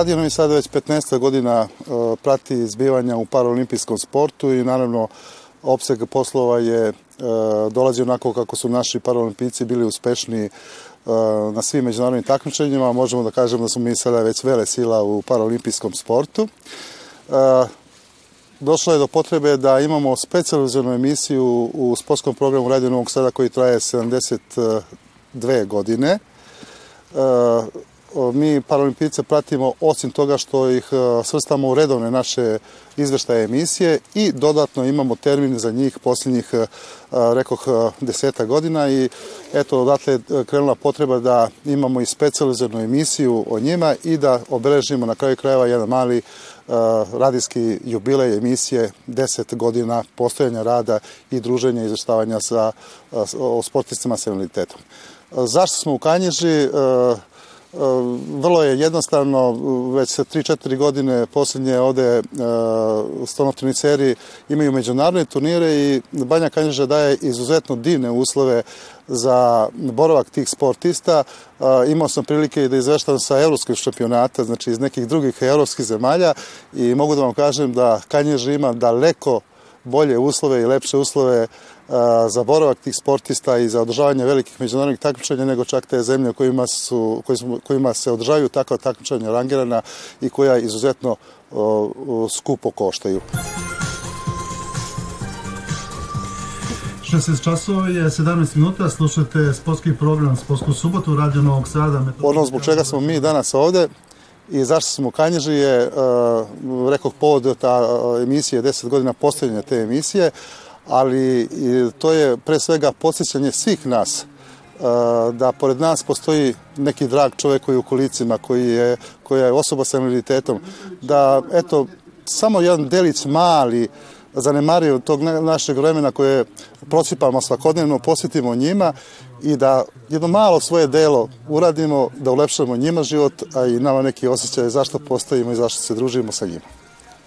Radio Novi Sad već 15 godina prati zbivanja u paraolimpijskom sportu i naravno opseg poslova je dolazi onako kako su naši paraolimpijci bili uspešni na svim međunarodnim takmičenjima. Možemo da kažemo da smo mi sada već vele sila u paraolimpijskom sportu. Došlo je do potrebe da imamo specializovanu emisiju u sportskom programu Radio Novog Sada koji traje 72 godine mi paralimpijice pratimo osim toga što ih e, svrstamo u redovne naše izveštaje emisije i dodatno imamo termin za njih posljednjih, e, rekoh, e, deseta godina i eto, odatle je krenula potreba da imamo i specializiranu emisiju o njima i da obeležimo na kraju krajeva jedan mali radijski jubilej emisije 10 godina postojanja rada i druženja i izveštavanja sa, o sportistima sa invaliditetom. Zašto smo u Kanježi? Vrlo je jednostavno, već 3-4 godine posljednje ovde e, stonoteniceri imaju međunarodne turnire i Banja Kanježa daje izuzetno divne uslove za boravak tih sportista. E, imao sam prilike da izveštam sa evropskih šampionata, znači iz nekih drugih evropskih zemalja i mogu da vam kažem da Kanježa ima daleko bolje uslove i lepše uslove za boravak tih sportista i za održavanje velikih međunarodnih takmičenja nego čak te zemlje kojima, su, kojima se održavaju takva takmičenja rangirana i koja izuzetno skupo koštaju. 16 časova je 17 minuta, slušate sportski program Sportsku subotu, Radio Novog Sada. Ono zbog čega smo mi danas ovde i zašto smo u Kanježi je, uh, rekao, povod ta emisija, 10 godina postavljanja te emisije, ali to je pre svega posjećanje svih nas da pored nas postoji neki drag čovek koji je u kolicima, koji je, koja je osoba sa invaliditetom, da eto, samo jedan delić mali zanemario tog našeg vremena koje procipamo svakodnevno, posjetimo njima i da jedno malo svoje delo uradimo, da ulepšamo njima život, a i nama neki osjećaj zašto postojimo i zašto se družimo sa njima.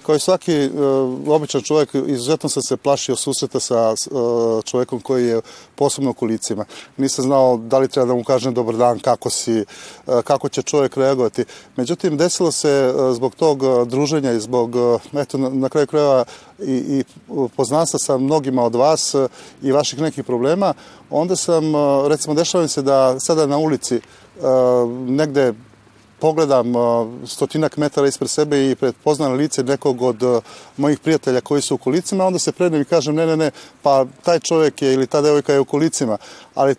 Kao i svaki uh, običan čovjek, izuzetno sam se plašio susreta sa uh, čovjekom koji je posebno u kolicima. Nisam znao da li treba da mu kažem dobar dan, kako si, uh, kako će čovjek reagovati. Međutim, desilo se uh, zbog tog druženja i zbog, eto, na, na kraju krajeva i, i poznanstva sa mnogima od vas i vaših nekih problema, onda sam, recimo, dešava se da sada na ulici negde pogledam stotinak metara ispred sebe i predpoznam lice nekog od mojih prijatelja koji su u kolicima, onda se prednem i kažem ne, ne, ne, pa taj čovjek je ili ta devojka je u kolicima, ali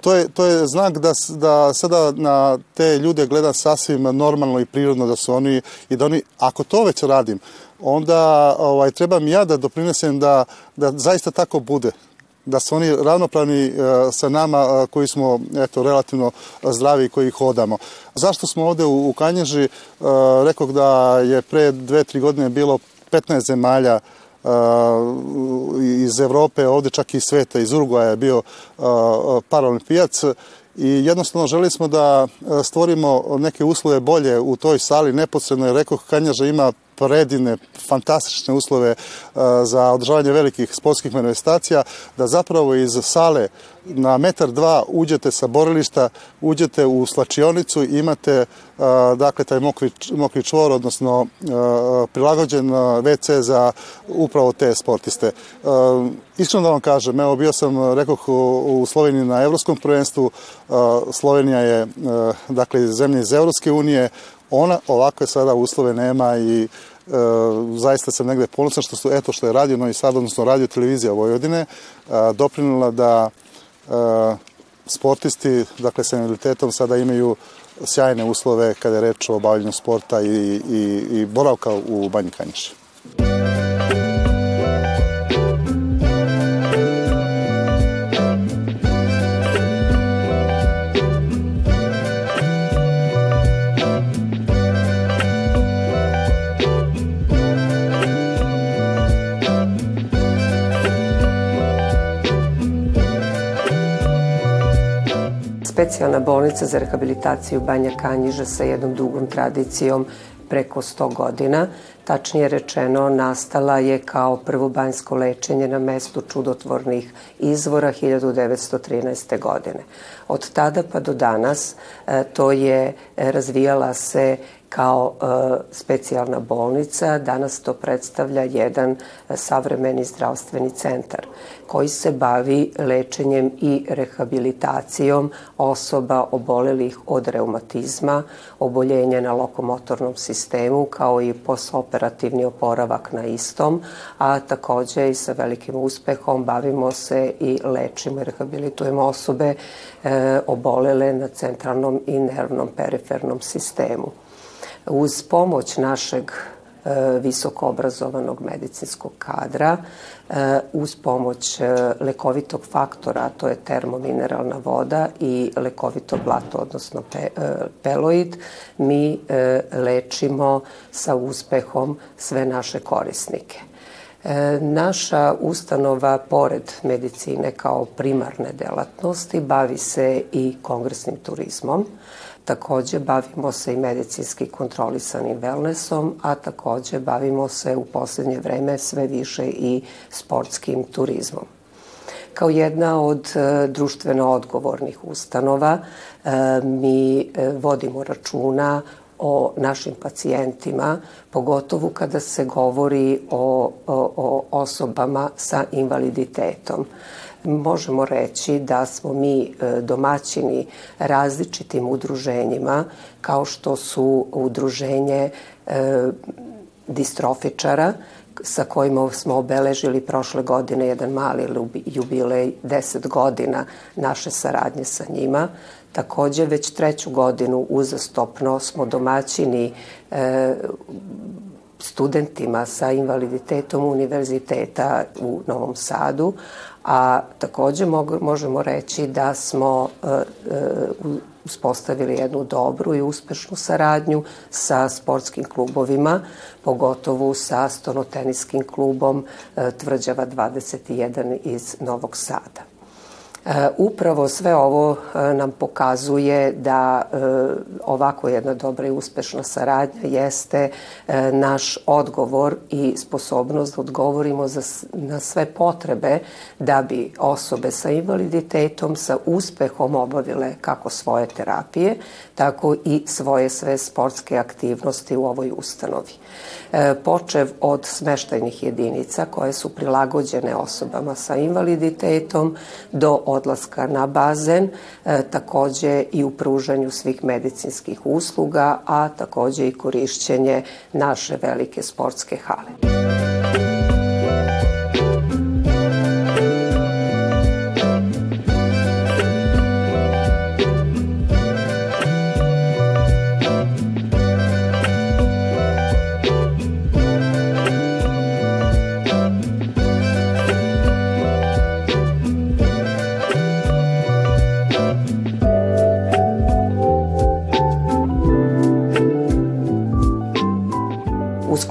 to je, to je znak da, da sada na te ljude gledam sasvim normalno i prirodno da su oni i da oni, ako to već radim, onda ovaj, trebam ja da doprinesem da, da zaista tako bude da su oni ravnopravni e, sa nama e, koji smo eto, relativno zdravi koji hodamo. Zašto smo ovde u, Kanježi? E, rekao da je pre dve, tri godine bilo 15 zemalja iz Evrope, ovde čak i sveta, iz Uruguaja je bio paralimpijac i jednostavno želi smo da stvorimo neke uslove bolje u toj sali neposredno, jer rekao Kanjaža ima predivne, fantastične uslove za održavanje velikih sportskih manifestacija, da zapravo iz sale na metar dva uđete sa borilišta, uđete u slačionicu i imate dakle taj mokri, mokri čvor, odnosno prilagođen WC za upravo te sportiste. Iskreno da vam kažem, evo bio sam, rekao u Sloveniji na Evropskom prvenstvu, Slovenija je dakle zemlja iz Evropske unije, ona ovakve sada uslove nema i e, zaista sam negde ponosan što su, eto što je radio Novi Sad, odnosno radio televizija Vojvodine, e, doprinula da e, sportisti, dakle sa invaliditetom sada imaju sjajne uslove kada je reč o obavljanju sporta i, i, i boravka u Banji Kanjiša. Specijalna bolnica za rehabilitaciju Banja Kanjiža sa jednom dugom tradicijom preko 100 godina. tačnije rečeno nastala je kao prvobanjsko lečenje na mestu čudotvornih izvora 1913. godine. Od tada pa do danas e, to je razvijala se kao e, specijalna bolnica. Danas to predstavlja jedan e, savremeni zdravstveni centar koji se bavi lečenjem i rehabilitacijom osoba obolelih od reumatizma, oboljenja na lokomotornom sistemu, kao i posoperativni oporavak na istom, a takođe i sa velikim uspehom bavimo se i lečimo i rehabilitujemo osobe e, obolele na centralnom i nervnom perifernom sistemu. Uz pomoć našeg e, visoko obrazovanog medicinskog kadra, e, uz pomoć e, lekovitog faktora, to je termomineralna voda i lekovito blato, odnosno pe, peloid, mi lečimo sa uspehom sve naše korisnike. Naša ustanova, pored medicine kao primarne delatnosti, bavi se i kongresnim turizmom. Takođe bavimo se i medicinski kontrolisanim wellnessom, a takođe bavimo se u poslednje vreme sve više i sportskim turizmom. Kao jedna od e, društveno odgovornih ustanova e, mi e, vodimo računa o našim pacijentima, pogotovo kada se govori o, o, o osobama sa invaliditetom možemo reći da smo mi e, domaćini različitim udruženjima, kao što su udruženje e, distrofičara, sa kojima smo obeležili prošle godine jedan mali jubilej, 10 godina naše saradnje sa njima. Takođe, već treću godinu uzastopno smo domaćini e, studentima sa invaliditetom univerziteta u Novom Sadu, a takođe možemo reći da smo e, e, uspostavili jednu dobru i uspešnu saradnju sa sportskim klubovima, pogotovo sa stonoteniskim klubom e, Tvrđava 21 iz Novog Sada. E, upravo sve ovo e, nam pokazuje da e, ovako jedna dobra i uspešna saradnja jeste naš odgovor i sposobnost da odgovorimo za, na sve potrebe da bi osobe sa invaliditetom sa uspehom obavile kako svoje terapije, tako i svoje sve sportske aktivnosti u ovoj ustanovi. Počev od smeštajnih jedinica koje su prilagođene osobama sa invaliditetom do odlaska na bazen, e, takođe i u pružanju svih medicinskih usluga, a takođe i korišćenje naše velike sportske hale.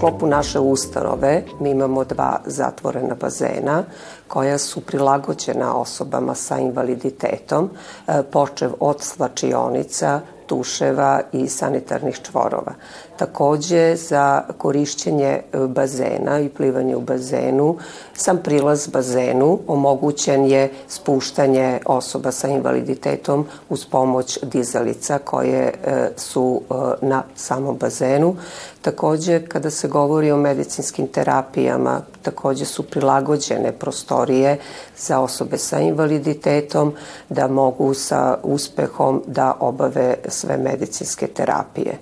Sklopu naše ustanove mi imamo dva zatvorena bazena koja su prilagođena osobama sa invaliditetom, e, počev od slačionica, tuševa i sanitarnih čvorova. Takođe, za korišćenje e, bazena i plivanje u bazenu, sam prilaz bazenu omogućen je spuštanje osoba sa invaliditetom uz pomoć dizalica koje e, su na samom bazenu. Takođe, kada se govori o medicinskim terapijama, takođe su prilagođene prostorije za osobe sa invaliditetom da mogu sa uspehom da obave sve medicinske terapije.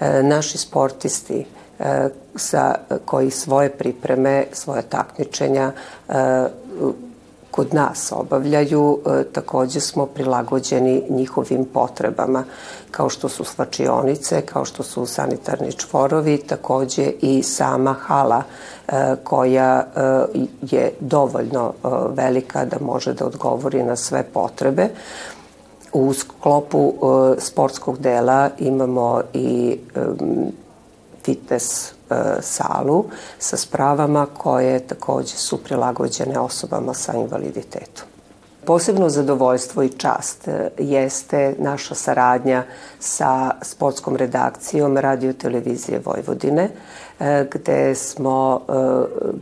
E, naši sportisti e, sa, koji svoje pripreme, svoje takmičenja e, kod nas obavljaju, e, takođe smo prilagođeni njihovim potrebama, kao što su svačionice, kao što su sanitarni čvorovi, takođe i sama hala e, koja e, je dovoljno velika da može da odgovori na sve potrebe. U sklopu sportskog dela imamo i fitness E, salu sa spravama koje takođe su prilagođene osobama sa invaliditetom. Posebno zadovoljstvo i čast e, jeste naša saradnja sa sportskom redakcijom Radio Televizije Vojvodine. gde smo,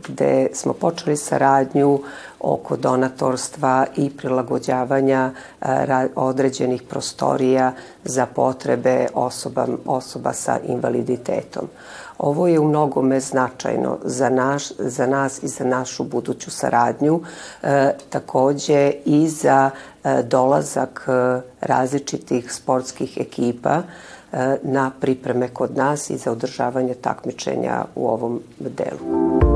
gde smo počeli saradnju oko donatorstva i prilagođavanja određenih prostorija za potrebe osoba, osoba sa invaliditetom. Ovo je u mnogome značajno za, naš, za nas i za našu buduću saradnju, e, takođe i za e, dolazak e, različitih sportskih ekipa e, na pripreme kod nas i za održavanje takmičenja u ovom delu.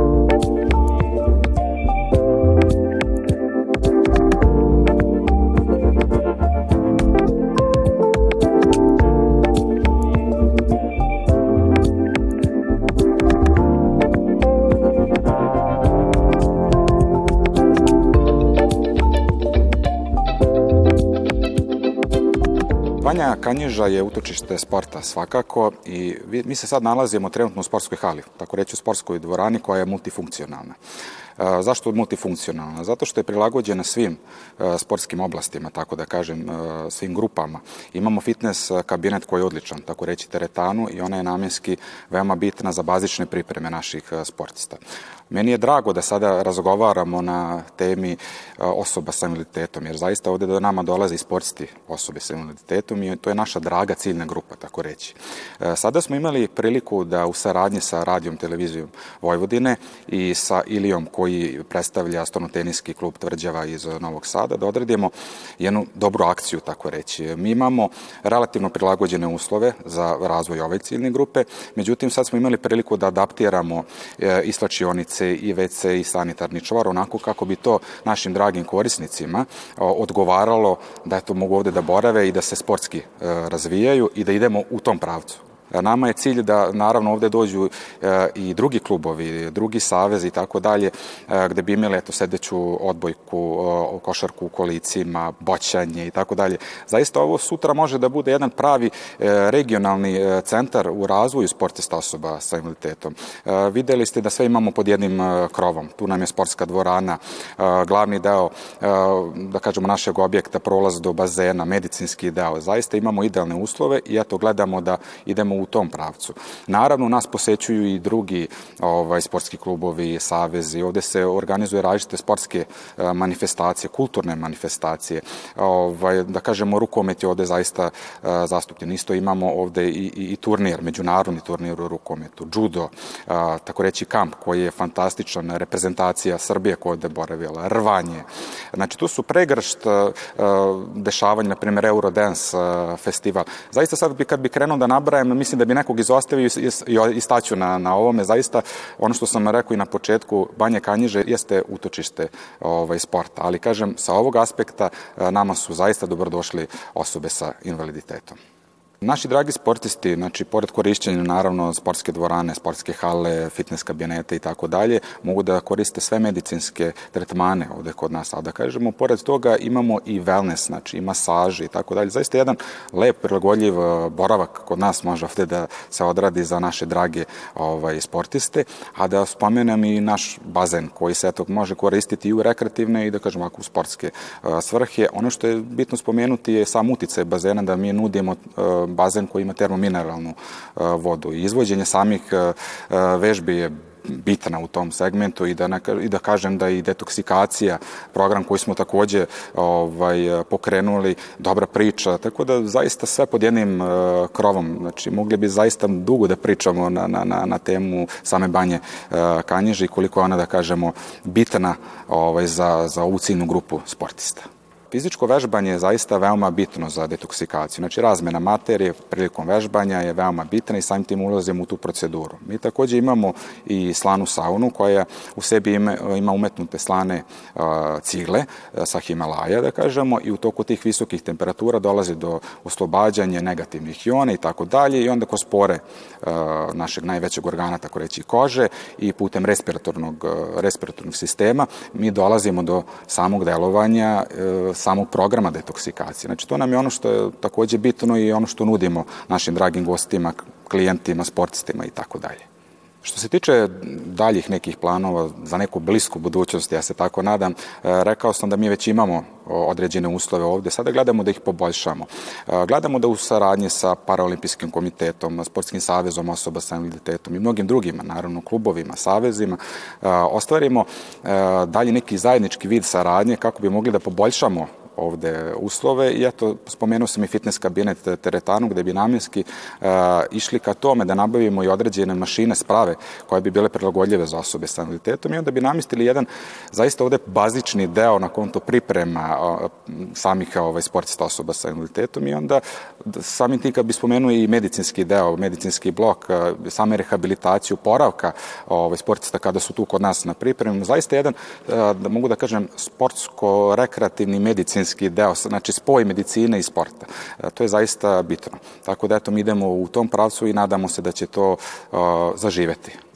Banja Kanjiža je utočište sporta svakako i mi se sad nalazimo trenutno u sportskoj hali, tako reći u sportskoj dvorani koja je multifunkcionalna. E, zašto multifunkcionalna? Zato što je prilagođena svim e, sportskim oblastima, tako da kažem, e, svim grupama. Imamo fitness kabinet koji je odličan, tako reći teretanu i ona je namjenski veoma bitna za bazične pripreme naših sportista. Meni je drago da sada razgovaramo na temi e, osoba sa invaliditetom, jer zaista ovde do nama dolaze i sportsti osobe sa invaliditetom i to je naša draga ciljna grupa, tako reći. E, sada smo imali priliku da u saradnji sa radijom, televizijom Vojvodine i sa Ilijom koji predstavlja stonoteniski klub Tvrđava iz Novog Sada, da odredimo jednu dobru akciju, tako reći. Mi imamo relativno prilagođene uslove za razvoj ove ciljne grupe, međutim sad smo imali priliku da adaptiramo e, islačionice toaletice i WC i sanitarni čvar onako kako bi to našim dragim korisnicima odgovaralo da to mogu ovde da borave i da se sportski e, razvijaju i da idemo u tom pravcu. Nama je cilj da naravno ovde dođu e, i drugi klubovi, drugi savezi i tako dalje, e, gde bi imali eto sedeću odbojku, košarku u kolicima, boćanje i tako dalje. Zaista ovo sutra može da bude jedan pravi e, regionalni centar u razvoju sportista osoba sa invaliditetom. Videli ste da sve imamo pod jednim krovom. Tu nam je sportska dvorana, glavni deo, da kažemo, našeg objekta, prolaz do bazena, medicinski deo. Zaista imamo idealne uslove i eto gledamo da idemo u tom pravcu. Naravno, nas posećuju i drugi ovaj, sportski klubovi, savezi. Ovde se organizuje različite sportske uh, manifestacije, kulturne manifestacije. Ovaj, da kažemo, rukomet je ovde zaista uh, zastupljen. Isto imamo ovde i, i, i turnir, međunarodni turnir u rukometu, judo, uh, tako reći kamp koji je fantastičan, reprezentacija Srbije koja je boravila, rvanje. Znači, tu su pregršt dešavanja, na primjer Eurodance festival. Zaista sad bi, kad bi krenuo da nabrajem, mislim da bi nekog izostavio i staću na, na ovome. Zaista, ono što sam rekao i na početku, Banje Kanjiže jeste utočište ovaj, sporta, ali kažem, sa ovog aspekta nama su zaista dobrodošli osobe sa invaliditetom. Naši dragi sportisti, znači, pored korišćenja, naravno, sportske dvorane, sportske hale, fitness kabinete i tako dalje, mogu da koriste sve medicinske tretmane ovde kod nas. A da kažemo, pored toga imamo i wellness, znači i masaže i tako dalje. Zaista jedan lep, prilagodljiv uh, boravak kod nas može ovde da se odradi za naše drage ovaj, sportiste, a da spomenem i naš bazen koji se eto, može koristiti i u rekreativne i da kažemo ako u sportske uh, svrhe. Ono što je bitno spomenuti je sam uticaj bazena da mi nudimo uh, bazen koji ima termomineralnu e, vodu. Izvođenje samih e, e, vežbi je bitna u tom segmentu i da, ne, i da kažem da i detoksikacija, program koji smo takođe ovaj, pokrenuli, dobra priča, tako da zaista sve pod jednim uh, krovom, znači mogli bi zaista dugo da pričamo na, na, na, na temu same banje uh, Kanjiže i koliko je ona, da kažemo, bitna ovaj, za, za ovu ciljnu grupu sportista. Fizičko vežbanje je zaista veoma bitno za detoksikaciju. Znači, razmena materije prilikom vežbanja je veoma bitna i samim tim ulazimo u tu proceduru. Mi takođe imamo i slanu saunu koja u sebi ima, umetnute slane cigle sa Himalaja, da kažemo, i u toku tih visokih temperatura dolazi do oslobađanja negativnih iona i tako dalje i onda kroz pore našeg najvećeg organa, tako reći, kože i putem respiratornog, respiratornog sistema mi dolazimo do samog delovanja samog programa detoksikacije. Znači, to nam je ono što je takođe bitno i ono što nudimo našim dragim gostima, klijentima, sportistima i tako dalje. Što se tiče daljih nekih planova za neku blisku budućnost, ja se tako nadam, rekao sam da mi već imamo određene uslove ovde. Sada gledamo da ih poboljšamo. Gledamo da u saradnji sa Paraolimpijskim komitetom, Sportskim savezom osoba sa invaliditetom i mnogim drugima, naravno klubovima, savezima, ostvarimo dalje neki zajednički vid saradnje kako bi mogli da poboljšamo ovde uslove. I eto, spomenuo sam i fitness kabinet teretanu gde bi namjenski uh, išli ka tome da nabavimo i određene mašine sprave koje bi bile prilagodljive za osobe sa invaliditetom. I onda bi namestili jedan zaista ovde bazični deo na konto priprema uh, samih ovaj, sportista osoba sa invaliditetom. I onda samim tim kad bi spomenuo i medicinski deo, medicinski blok, uh, same rehabilitaciju, poravka ovaj, sportista kada su tu kod nas na pripremu, zaista jedan, da mogu da kažem, sportsko-rekreativni medicinski medicinski deo, znači spoj medicine i sporta. E, to je zaista bitno. Tako da eto, mi idemo u tom pravcu i nadamo se da će to zaživeti.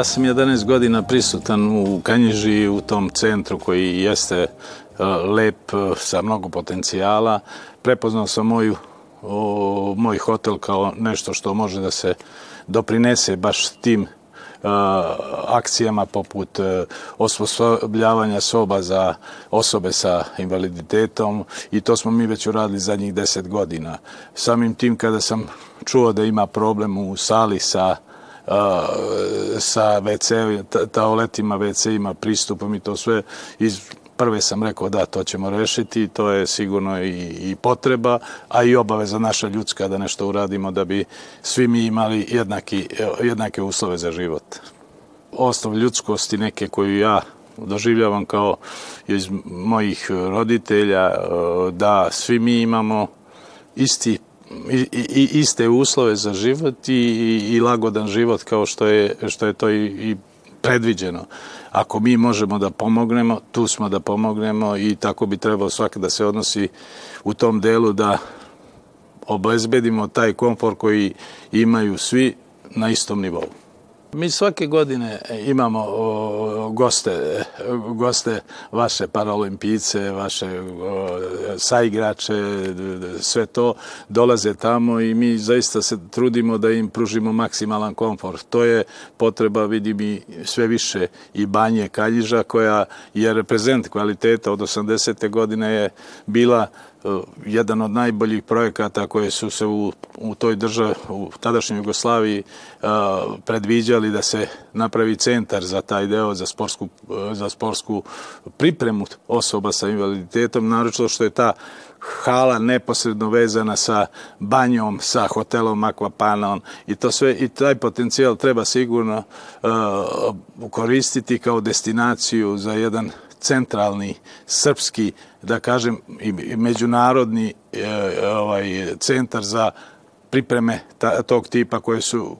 Ja sam 11 godina prisutan u Kanjiži, u tom centru koji jeste e, lep, e, sa mnogo potencijala. Prepoznao sam moju, o, moj hotel kao nešto što može da se doprinese baš tim uh, akcijama poput uh, osposobljavanja soba za osobe sa invaliditetom i to smo mi već uradili zadnjih deset godina. Samim tim kada sam čuo da ima problem u sali sa sa WC, taoletima, WC-ima, pristupom i to sve iz prve sam rekao da to ćemo rešiti, to je sigurno i, i potreba, a i obaveza naša ljudska da nešto uradimo da bi svi mi imali jednaki, jednake uslove za život. Osnov ljudskosti neke koju ja doživljavam kao iz mojih roditelja, da svi mi imamo isti i, i, iste uslove za život i, i, i lagodan život kao što je, što je to i, i predviđeno. Ako mi možemo da pomognemo, tu smo da pomognemo i tako bi trebalo svaki da se odnosi u tom delu da obezbedimo taj komfor koji imaju svi na istom nivou. Mi svake godine imamo goste, goste vaše paraolimpijce, vaše saigrače, sve to dolaze tamo i mi zaista se trudimo da im pružimo maksimalan komfort. To je potreba, vidi mi, sve više i banje Kaljiža koja je reprezent kvaliteta od 80. godine je bila jedan od najboljih projekata koje su se u, u toj državi, u tadašnjoj Jugoslaviji uh, predviđali da se napravi centar za taj deo, za sportsku, uh, za sportsku pripremu osoba sa invaliditetom, naročito što je ta hala neposredno vezana sa banjom, sa hotelom Aquapanon. I to sve i taj potencijal treba sigurno uh, koristiti kao destinaciju za jedan centralni srpski, da kažem, i međunarodni e, ovaj centar za pripreme ta, tog tipa koje su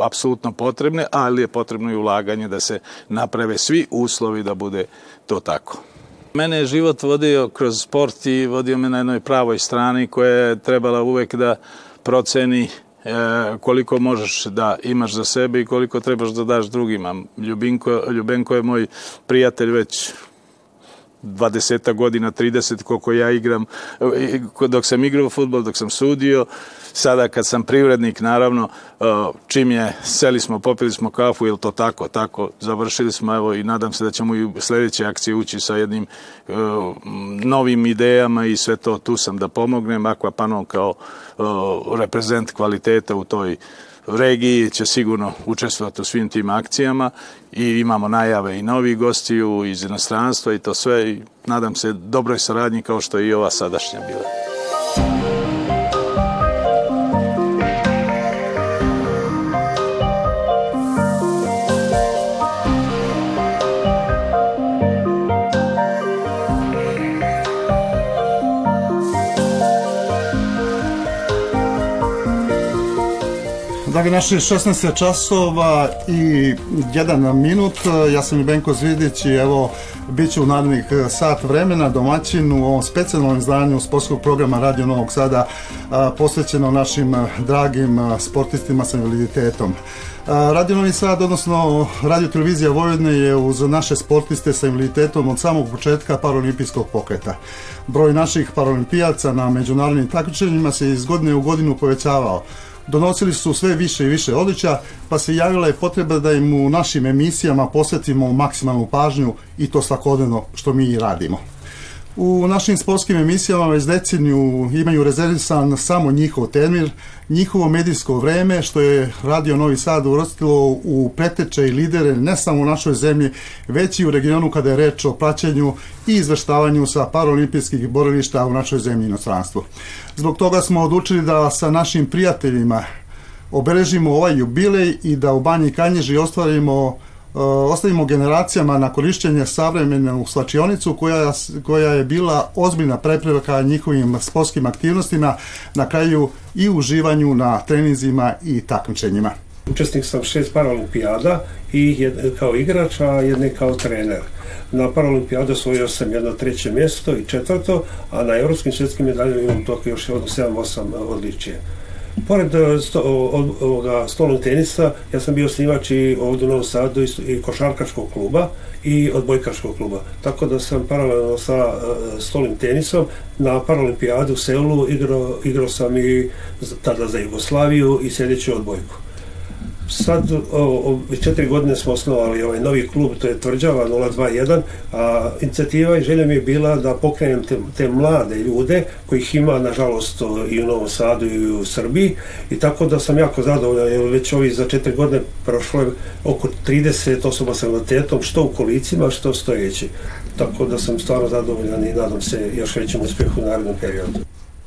apsolutno potrebne, ali je potrebno i ulaganje da se naprave svi uslovi da bude to tako. Mene je život vodio kroz sport i vodio me na jednoj pravoj strani koja je trebala uvek da proceni e, koliko možeš da imaš za sebe i koliko trebaš da daš drugima. Ljubinko, Ljubenko je moj prijatelj već 20 godina, 30 koliko ja igram, e, dok sam igrao futbol, dok sam sudio, sada kad sam privrednik, naravno, e, čim je, seli smo, popili smo kafu, ili to tako, tako, završili smo, evo, i nadam se da ćemo i sledeće akcije ući sa jednim uh, novim idejama i sve to, tu sam da pomognem, Aquapanon kao reprezent kvaliteta u toj regiji će sigurno učestvovati u svim tim akcijama i imamo najave i novih gostiju iz inostranstva i to sve i nadam se dobroj saradnji kao što je i ova sadašnja bila. Dragi naši, 16 časova i jedan minut. Ja sam i Benko Zvidić i evo bit ću u narednih sat vremena domaćin u ovom specijalnom izdanju sportskog programa Radio Novog Sada posvećeno našim dragim sportistima sa invaliditetom. Radio Novi Sad, odnosno Radio Televizija Vojvodne je uz naše sportiste sa invaliditetom od samog početka paralimpijskog pokreta. Broj naših paralimpijaca na međunarodnim takmičenjima se iz godine u godinu povećavao donosili su sve više i više odličja, pa se javila je potreba da im u našim emisijama posvetimo maksimalnu pažnju i to svakodnevno što mi i radimo. U našim sportskim emisijama već deceniju imaju rezervisan samo njihov termin, njihovo medijsko vreme, što je Radio Novi Sad uvrstilo u preteče i lidere ne samo u našoj zemlji, već i u regionu kada je reč o praćenju i izveštavanju sa paralimpijskih borilišta u našoj zemlji i inostranstvu. Zbog toga smo odlučili da sa našim prijateljima obeležimo ovaj jubilej i da u Banji Kanježi ostvarimo Uh, ostavimo generacijama na korišćenje savremenu slačionicu koja, koja je bila ozbiljna prepreka njihovim sportskim aktivnostima, na kraju i uživanju na treninzima i takmičenjima. Učesnik sam šest paralimpijada i jed, kao igrač, a jedne kao trener. Na paralimpijadu osvojio sam jedno treće mjesto i četvrto, a na evropskim svjetskim medaljama imam toliko još jedno 7-8 odličije. Pored e, sto, ovoga stolnog tenisa, ja sam bio snimač i ovdje u Novom Sadu i, košarkaškog kluba i odbojkaškog kluba. Tako da sam paralelno sa uh, stolnim tenisom na paralimpijadu u Seulu igrao, igrao sam i tada za Jugoslaviju i sljedeću odbojku sad o, četiri godine smo osnovali ovaj novi klub, to je Tvrđava 021, a inicijativa i želja mi je bila da pokrenem te, te mlade ljude, kojih ima nažalost i u Novom Sadu i u Srbiji i tako da sam jako zadovoljan, jer već ovi za četiri godine prošlo je oko 30 osoba sa invaliditetom, što u kolicima, što stojeći. Tako da sam stvarno zadovoljan i nadam se još većem uspjehu u narednom periodu.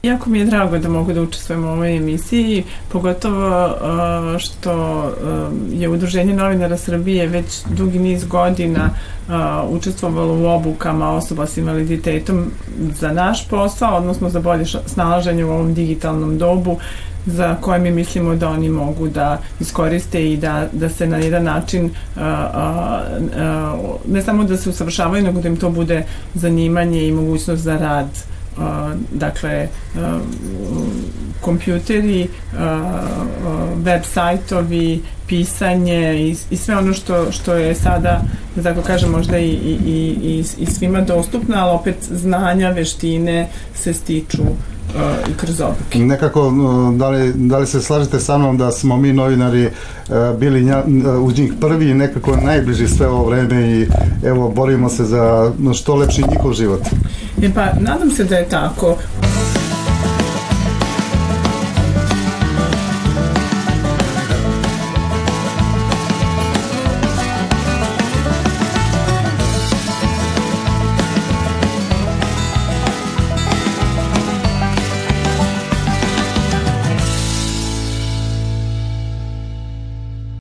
Jako mi je drago da mogu da učestvujem u ovoj emisiji, pogotovo što je Udruženje novinara Srbije već dugi niz godina učestvovalo u obukama osoba s invaliditetom za naš posao, odnosno za bolje snalaženje u ovom digitalnom dobu za koje mi mislimo da oni mogu da iskoriste i da, da se na jedan način uh, uh, uh, ne samo da se usavršavaju, nego da im to bude zanimanje i mogućnost za rad dakle kompjuteri, web sajtovi, pisanje i, sve ono što, što je sada, da tako kažem, možda i, i, i, i svima dostupno, ali opet znanja, veštine se stiču i kroz obuke. Nekako, da li, da li se slažete sa mnom da smo mi novinari bili nja, uz njih prvi i nekako najbliži sve ovo vreme i evo borimo se za što lepši njihov život? E pa, nadam se da je tako.